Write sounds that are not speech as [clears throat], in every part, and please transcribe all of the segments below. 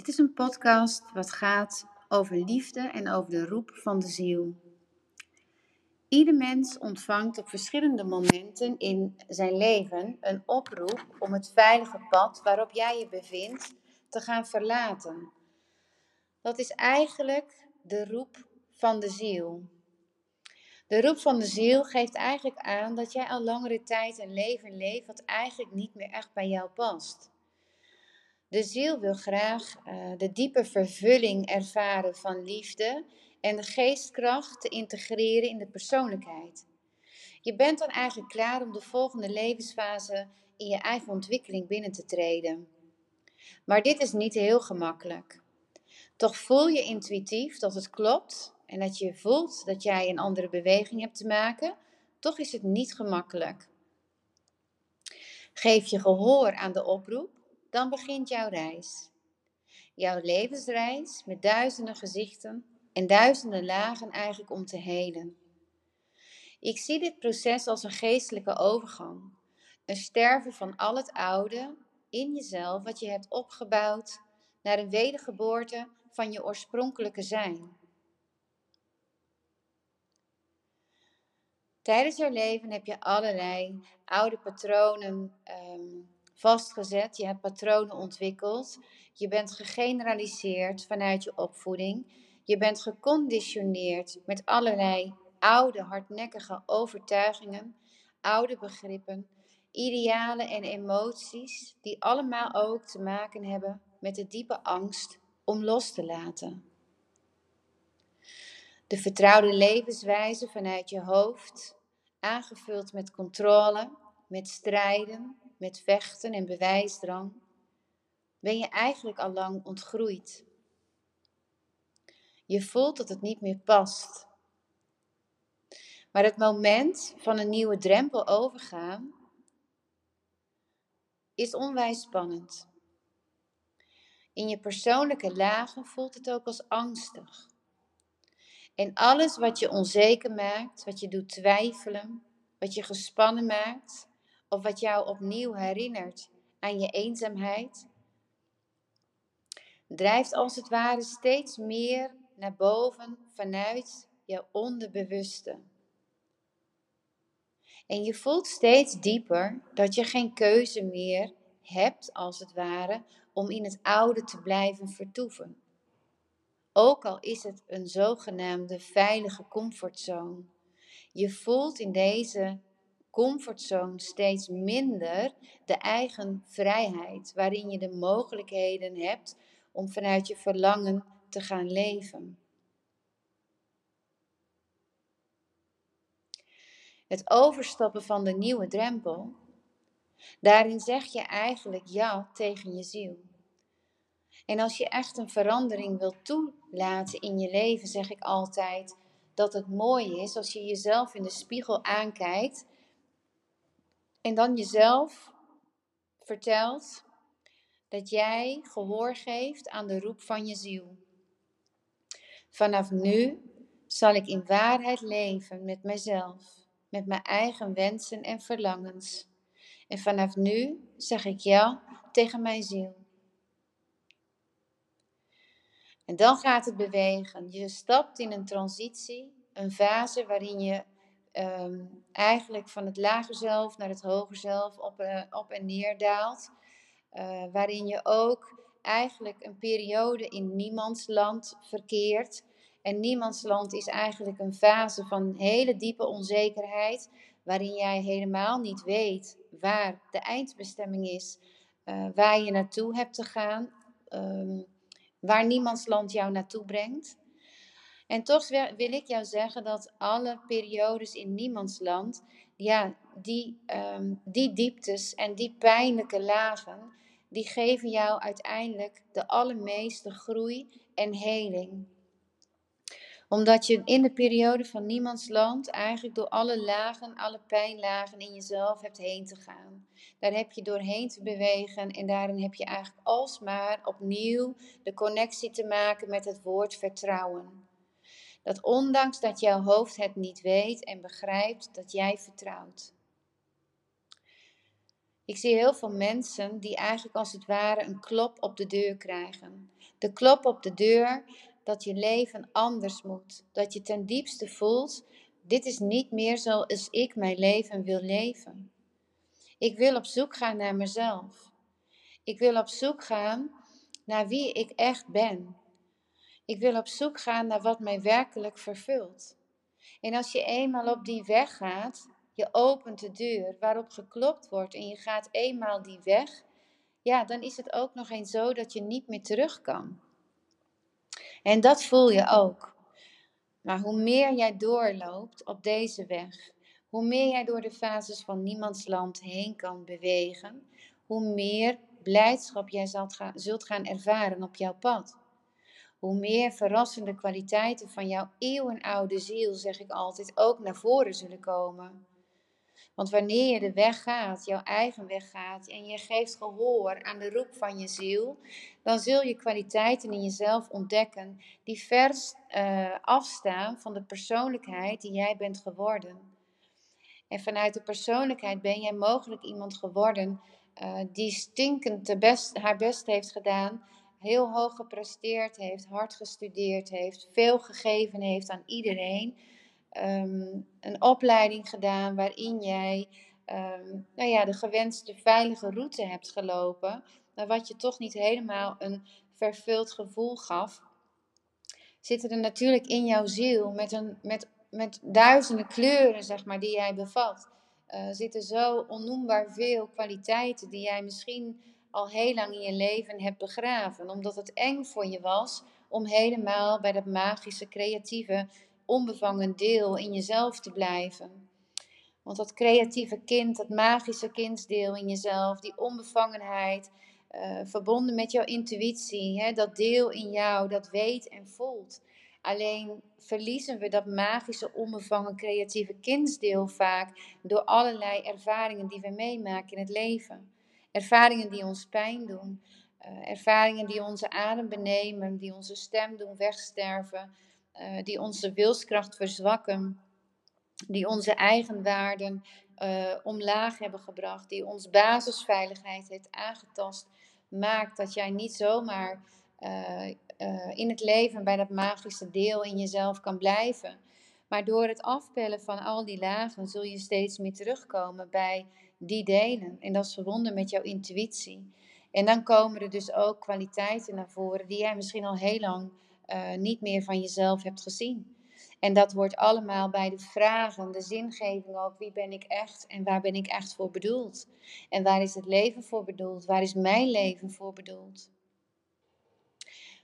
Dit is een podcast wat gaat over liefde en over de roep van de ziel. Ieder mens ontvangt op verschillende momenten in zijn leven een oproep om het veilige pad waarop jij je bevindt te gaan verlaten. Dat is eigenlijk de roep van de ziel. De roep van de ziel geeft eigenlijk aan dat jij al langere tijd een leven leeft wat eigenlijk niet meer echt bij jou past. De ziel wil graag uh, de diepe vervulling ervaren van liefde en de geestkracht te integreren in de persoonlijkheid. Je bent dan eigenlijk klaar om de volgende levensfase in je eigen ontwikkeling binnen te treden. Maar dit is niet heel gemakkelijk. Toch voel je intuïtief dat het klopt en dat je voelt dat jij een andere beweging hebt te maken. Toch is het niet gemakkelijk. Geef je gehoor aan de oproep dan begint jouw reis. Jouw levensreis met duizenden gezichten en duizenden lagen eigenlijk om te helen. Ik zie dit proces als een geestelijke overgang. Een sterven van al het oude in jezelf wat je hebt opgebouwd naar een wedergeboorte van je oorspronkelijke zijn. Tijdens jouw leven heb je allerlei oude patronen um, vastgezet, je hebt patronen ontwikkeld, je bent gegeneraliseerd vanuit je opvoeding, je bent geconditioneerd met allerlei oude, hardnekkige overtuigingen, oude begrippen, idealen en emoties, die allemaal ook te maken hebben met de diepe angst om los te laten. De vertrouwde levenswijze vanuit je hoofd, aangevuld met controle, met strijden, met vechten en bewijsdrang, ben je eigenlijk al lang ontgroeid. Je voelt dat het niet meer past. Maar het moment van een nieuwe drempel overgaan is onwijs spannend. In je persoonlijke lagen voelt het ook als angstig. En alles wat je onzeker maakt, wat je doet twijfelen, wat je gespannen maakt, of wat jou opnieuw herinnert aan je eenzaamheid, drijft als het ware steeds meer naar boven vanuit je onderbewuste. En je voelt steeds dieper dat je geen keuze meer hebt, als het ware, om in het oude te blijven vertoeven. Ook al is het een zogenaamde veilige comfortzone. Je voelt in deze comfortzone steeds minder de eigen vrijheid, waarin je de mogelijkheden hebt om vanuit je verlangen te gaan leven. Het overstappen van de nieuwe drempel, daarin zeg je eigenlijk ja tegen je ziel. En als je echt een verandering wilt toelaten in je leven, zeg ik altijd dat het mooi is als je jezelf in de spiegel aankijkt en dan jezelf vertelt dat jij gehoor geeft aan de roep van je ziel. Vanaf nu zal ik in waarheid leven met mezelf, met mijn eigen wensen en verlangens. En vanaf nu zeg ik ja tegen mijn ziel. En dan gaat het bewegen. Je stapt in een transitie, een fase waarin je Ehm, eigenlijk van het lage zelf naar het hoger zelf op, uh, op en neer daalt. Uh, waarin je ook eigenlijk een periode in niemandsland verkeert. En niemandsland is eigenlijk een fase van hele diepe onzekerheid, waarin jij helemaal niet weet waar de eindbestemming is, uh, waar je naartoe hebt te gaan, um, waar niemandsland jou naartoe brengt. En toch wil ik jou zeggen dat alle periodes in niemands land, ja, die, um, die dieptes en die pijnlijke lagen, die geven jou uiteindelijk de allermeeste groei en heling. Omdat je in de periode van niemands land eigenlijk door alle lagen, alle pijnlagen in jezelf hebt heen te gaan. Daar heb je doorheen te bewegen en daarin heb je eigenlijk alsmaar opnieuw de connectie te maken met het woord vertrouwen. Dat ondanks dat jouw hoofd het niet weet en begrijpt, dat jij vertrouwt. Ik zie heel veel mensen die eigenlijk als het ware een klop op de deur krijgen. De klop op de deur dat je leven anders moet. Dat je ten diepste voelt, dit is niet meer zoals ik mijn leven wil leven. Ik wil op zoek gaan naar mezelf. Ik wil op zoek gaan naar wie ik echt ben. Ik wil op zoek gaan naar wat mij werkelijk vervult. En als je eenmaal op die weg gaat, je opent de deur waarop geklopt wordt en je gaat eenmaal die weg, ja, dan is het ook nog eens zo dat je niet meer terug kan. En dat voel je ook. Maar hoe meer jij doorloopt op deze weg, hoe meer jij door de fases van niemands land heen kan bewegen, hoe meer blijdschap jij zult gaan ervaren op jouw pad. Hoe meer verrassende kwaliteiten van jouw eeuwenoude ziel, zeg ik altijd, ook naar voren zullen komen. Want wanneer je de weg gaat, jouw eigen weg gaat, en je geeft gehoor aan de roep van je ziel, dan zul je kwaliteiten in jezelf ontdekken die vers uh, afstaan van de persoonlijkheid die jij bent geworden. En vanuit de persoonlijkheid ben jij mogelijk iemand geworden uh, die stinkend de best, haar best heeft gedaan, heel hoog gepresteerd heeft, hard gestudeerd heeft, veel gegeven heeft aan iedereen um, een opleiding gedaan waarin jij um, nou ja, de gewenste veilige route hebt gelopen, maar wat je toch niet helemaal een vervuld gevoel gaf, zitten er natuurlijk in jouw ziel met, een, met, met duizenden kleuren, zeg maar, die jij bevat. Uh, zitten zo onnoembaar veel kwaliteiten die jij misschien al heel lang in je leven hebt begraven, omdat het eng voor je was om helemaal bij dat magische, creatieve onbevangen deel in jezelf te blijven. Want dat creatieve kind, dat magische kindsdeel in jezelf, die onbevangenheid, uh, verbonden met jouw intuïtie, hè, dat deel in jou dat weet en voelt. Alleen verliezen we dat magische, onbevangen, creatieve kindsdeel vaak door allerlei ervaringen die we meemaken in het leven. Ervaringen die ons pijn doen, uh, ervaringen die onze adem benemen, die onze stem doen wegsterven, uh, die onze wilskracht verzwakken, die onze eigenwaarden uh, omlaag hebben gebracht, die ons basisveiligheid heeft aangetast, maakt dat jij niet zomaar in het leven bij dat magische deel in jezelf kan blijven. Maar door het afpellen van al die lagen zul je steeds meer terugkomen bij die delen. En dat is verbonden met jouw intuïtie. En dan komen er dus ook kwaliteiten naar voren die jij misschien al heel lang uh, niet meer van jezelf hebt gezien. En dat wordt allemaal bij de vragen, de zingeving ook. Wie ben ik echt en waar ben ik echt voor bedoeld? En waar is het leven voor bedoeld? Waar is mijn leven voor bedoeld?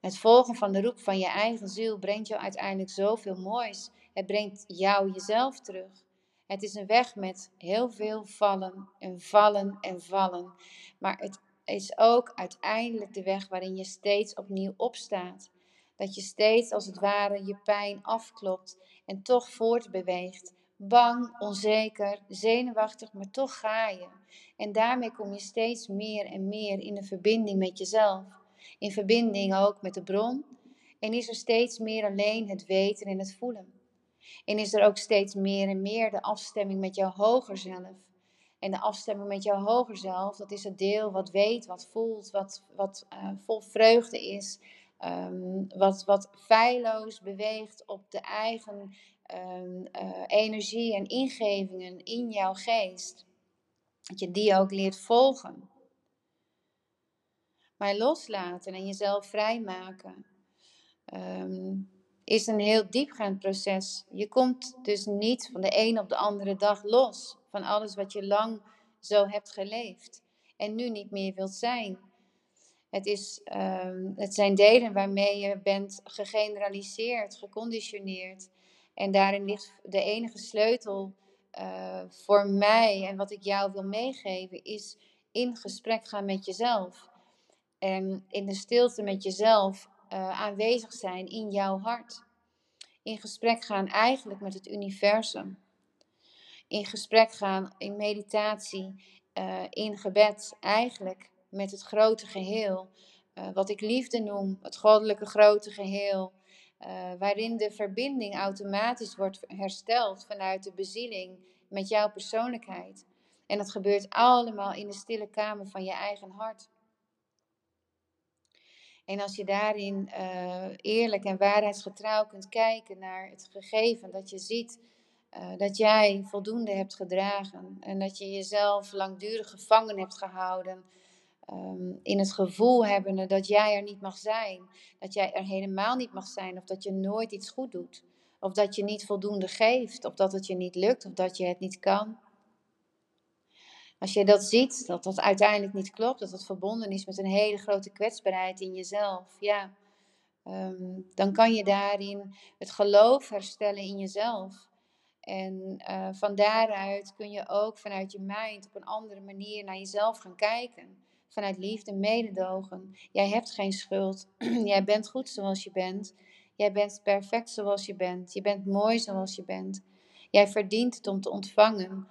Het volgen van de roep van je eigen ziel brengt jou uiteindelijk zoveel moois. Het brengt jou jezelf terug. Het is een weg met heel veel vallen en vallen en vallen. Maar het is ook uiteindelijk de weg waarin je steeds opnieuw opstaat. Dat je steeds als het ware je pijn afklopt en toch voortbeweegt. Bang, onzeker, zenuwachtig, maar toch ga je. En daarmee kom je steeds meer en meer in de verbinding met jezelf. In verbinding ook met de bron. En is er steeds meer alleen het weten en het voelen. En is er ook steeds meer en meer de afstemming met jouw hoger zelf. En de afstemming met jouw hoger zelf, dat is het deel wat weet, wat voelt, wat, wat uh, vol vreugde is, Um, wat, wat feilloos beweegt op de eigen um, uh, energie en ingevingen in jouw geest. Dat je die ook leert volgen. Maar loslaten en jezelf vrijmaken um, is een heel diepgaand proces. Je komt dus niet van de een op de andere dag los van alles wat je lang zo hebt geleefd en nu niet meer wilt zijn. Het, is, um, het zijn delen waarmee je bent gegeneraliseerd, geconditioneerd. En daarin ligt de enige sleutel uh, voor mij en wat ik jou wil meegeven, is in gesprek gaan met jezelf. En in de stilte met jezelf uh, aanwezig zijn in jouw hart. In gesprek gaan eigenlijk met het universum. In gesprek gaan in meditatie, uh, in gebed eigenlijk met het grote geheel. Uh, wat ik liefde noem, het goddelijke grote geheel. Waarin de verbinding automatisch wordt hersteld vanuit de bezieling met jouw persoonlijkheid. En dat gebeurt allemaal in de stille kamer van je eigen hart. En als je daarin uh, eerlijk en waarheidsgetrouw kunt kijken naar het gegeven, dat je ziet uh, dat jij voldoende hebt gedragen en dat je jezelf langdurig gevangen hebt gehouden. Um, in het gevoel hebbende dat jij er niet mag zijn, dat jij er helemaal niet mag zijn, of dat je nooit iets goed doet, of dat je niet voldoende geeft, of dat het je niet lukt, of dat je het niet kan. Als je dat ziet, dat dat uiteindelijk niet klopt, dat het verbonden is met een hele grote kwetsbaarheid in jezelf, ja, um, dan kan je daarin het geloof herstellen in jezelf. En uh, van daaruit kun je ook vanuit je mind op een andere manier naar jezelf gaan kijken. Vanuit liefde, mededogen. Jij hebt geen schuld. [clears throat] Jij bent goed zoals je bent. Jij bent perfect zoals je bent. Je bent mooi zoals je bent. Jij verdient het om te ontvangen.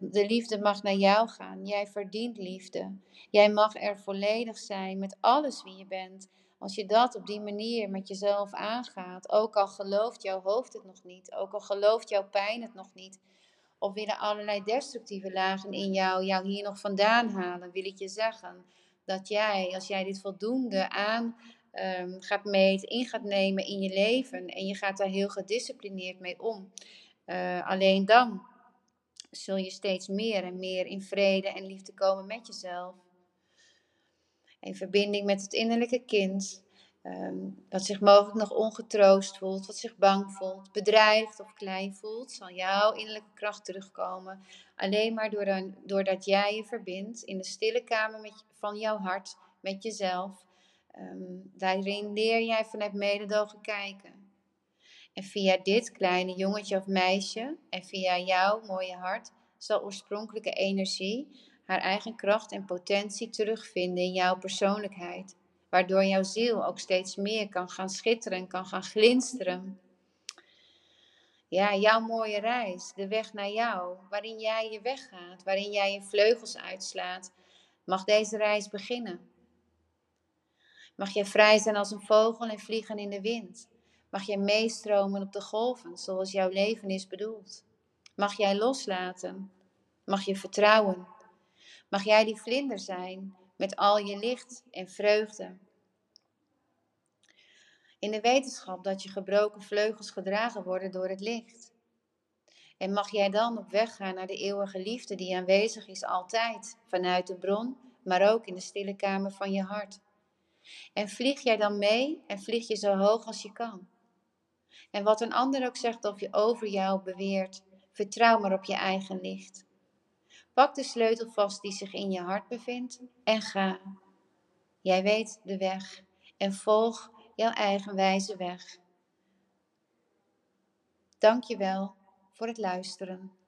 De liefde mag naar jou gaan. Jij verdient liefde. Jij mag er volledig zijn met alles wie je bent. Als je dat op die manier met jezelf aangaat, ook al gelooft jouw hoofd het nog niet, ook al gelooft jouw pijn het nog niet, of willen allerlei destructieve lagen in jou jou hier nog vandaan halen, wil ik je zeggen dat jij, als jij dit voldoende aan um, gaat meten, in gaat nemen in je leven en je gaat daar heel gedisciplineerd mee om, uh, alleen dan zul je steeds meer en meer in vrede en liefde komen met jezelf. In verbinding met het innerlijke kind, um, wat zich mogelijk nog ongetroost voelt, wat zich bang voelt, bedreigd of klein voelt, zal jouw innerlijke kracht terugkomen. Alleen maar doordat jij je verbindt in de stille kamer met, van jouw hart met jezelf. Um, daarin leer jij vanuit mededogen kijken. En via dit kleine jongetje of meisje en via jouw mooie hart zal oorspronkelijke energie haar eigen kracht en potentie terugvinden in jouw persoonlijkheid. Waardoor jouw ziel ook steeds meer kan gaan schitteren, kan gaan glinsteren. Ja, jouw mooie reis, de weg naar jou, waarin jij je weg gaat, waarin jij je vleugels uitslaat, mag deze reis beginnen. Mag jij vrij zijn als een vogel en vliegen in de wind. Mag jij meestromen op de golven zoals jouw leven is bedoeld. Mag jij loslaten. Mag je vertrouwen. Mag jij die vlinder zijn met al je licht en vreugde. In de wetenschap dat je gebroken vleugels gedragen worden door het licht. En mag jij dan op weg gaan naar de eeuwige liefde die aanwezig is altijd, vanuit de bron, maar ook in de stille kamer van je hart. En vlieg jij dan mee en vlieg je zo hoog als je kan. En wat een ander ook zegt of je over jou beweert, vertrouw maar op je eigen licht. Pak de sleutel vast die zich in je hart bevindt en ga. Jij weet de weg en volg jouw eigen wijze weg. Dank je wel voor het luisteren.